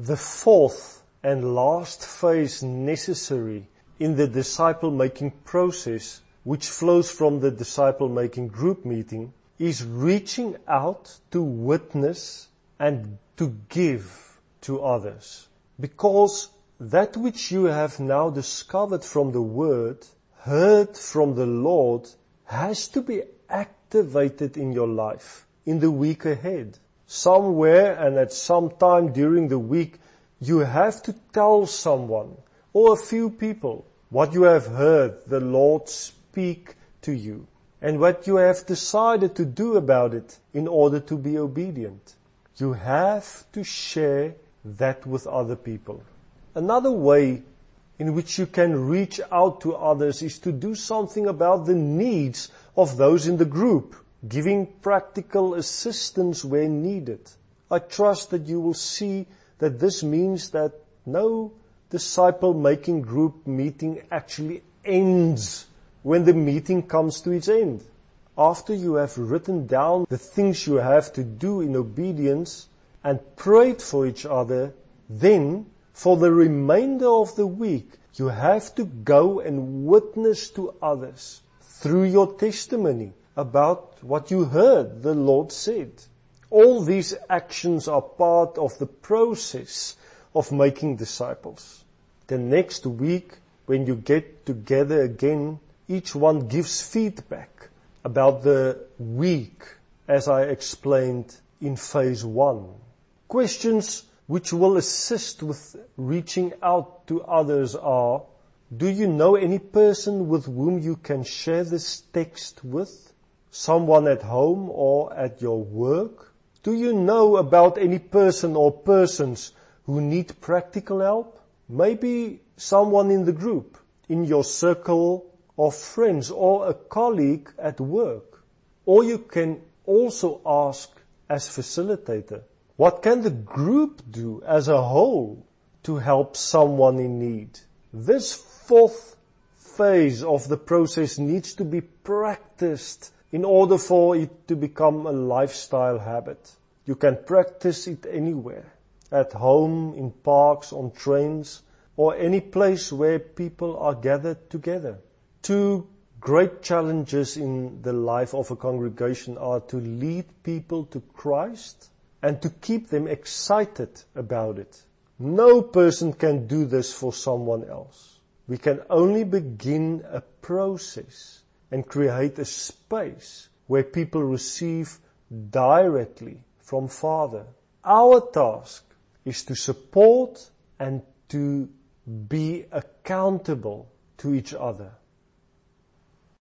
The fourth and last phase necessary in the disciple making process, which flows from the disciple making group meeting, is reaching out to witness and to give to others. Because that which you have now discovered from the word, heard from the Lord, has to be activated in your life in the week ahead. Somewhere and at some time during the week, you have to tell someone or a few people what you have heard the Lord speak to you and what you have decided to do about it in order to be obedient. You have to share that with other people. Another way in which you can reach out to others is to do something about the needs of those in the group, giving practical assistance where needed. I trust that you will see that this means that no disciple making group meeting actually ends when the meeting comes to its end. After you have written down the things you have to do in obedience and prayed for each other, then for the remainder of the week, you have to go and witness to others through your testimony about what you heard the Lord said. All these actions are part of the process of making disciples. The next week, when you get together again, each one gives feedback about the week as I explained in phase one. Questions which will assist with reaching out to others are, do you know any person with whom you can share this text with? Someone at home or at your work? Do you know about any person or persons who need practical help? Maybe someone in the group, in your circle of friends or a colleague at work. Or you can also ask as facilitator, what can the group do as a whole to help someone in need? This fourth phase of the process needs to be practiced in order for it to become a lifestyle habit. You can practice it anywhere. At home, in parks, on trains, or any place where people are gathered together. Two great challenges in the life of a congregation are to lead people to Christ and to keep them excited about it. No person can do this for someone else. We can only begin a process and create a space where people receive directly from Father. Our task is to support and to be accountable to each other.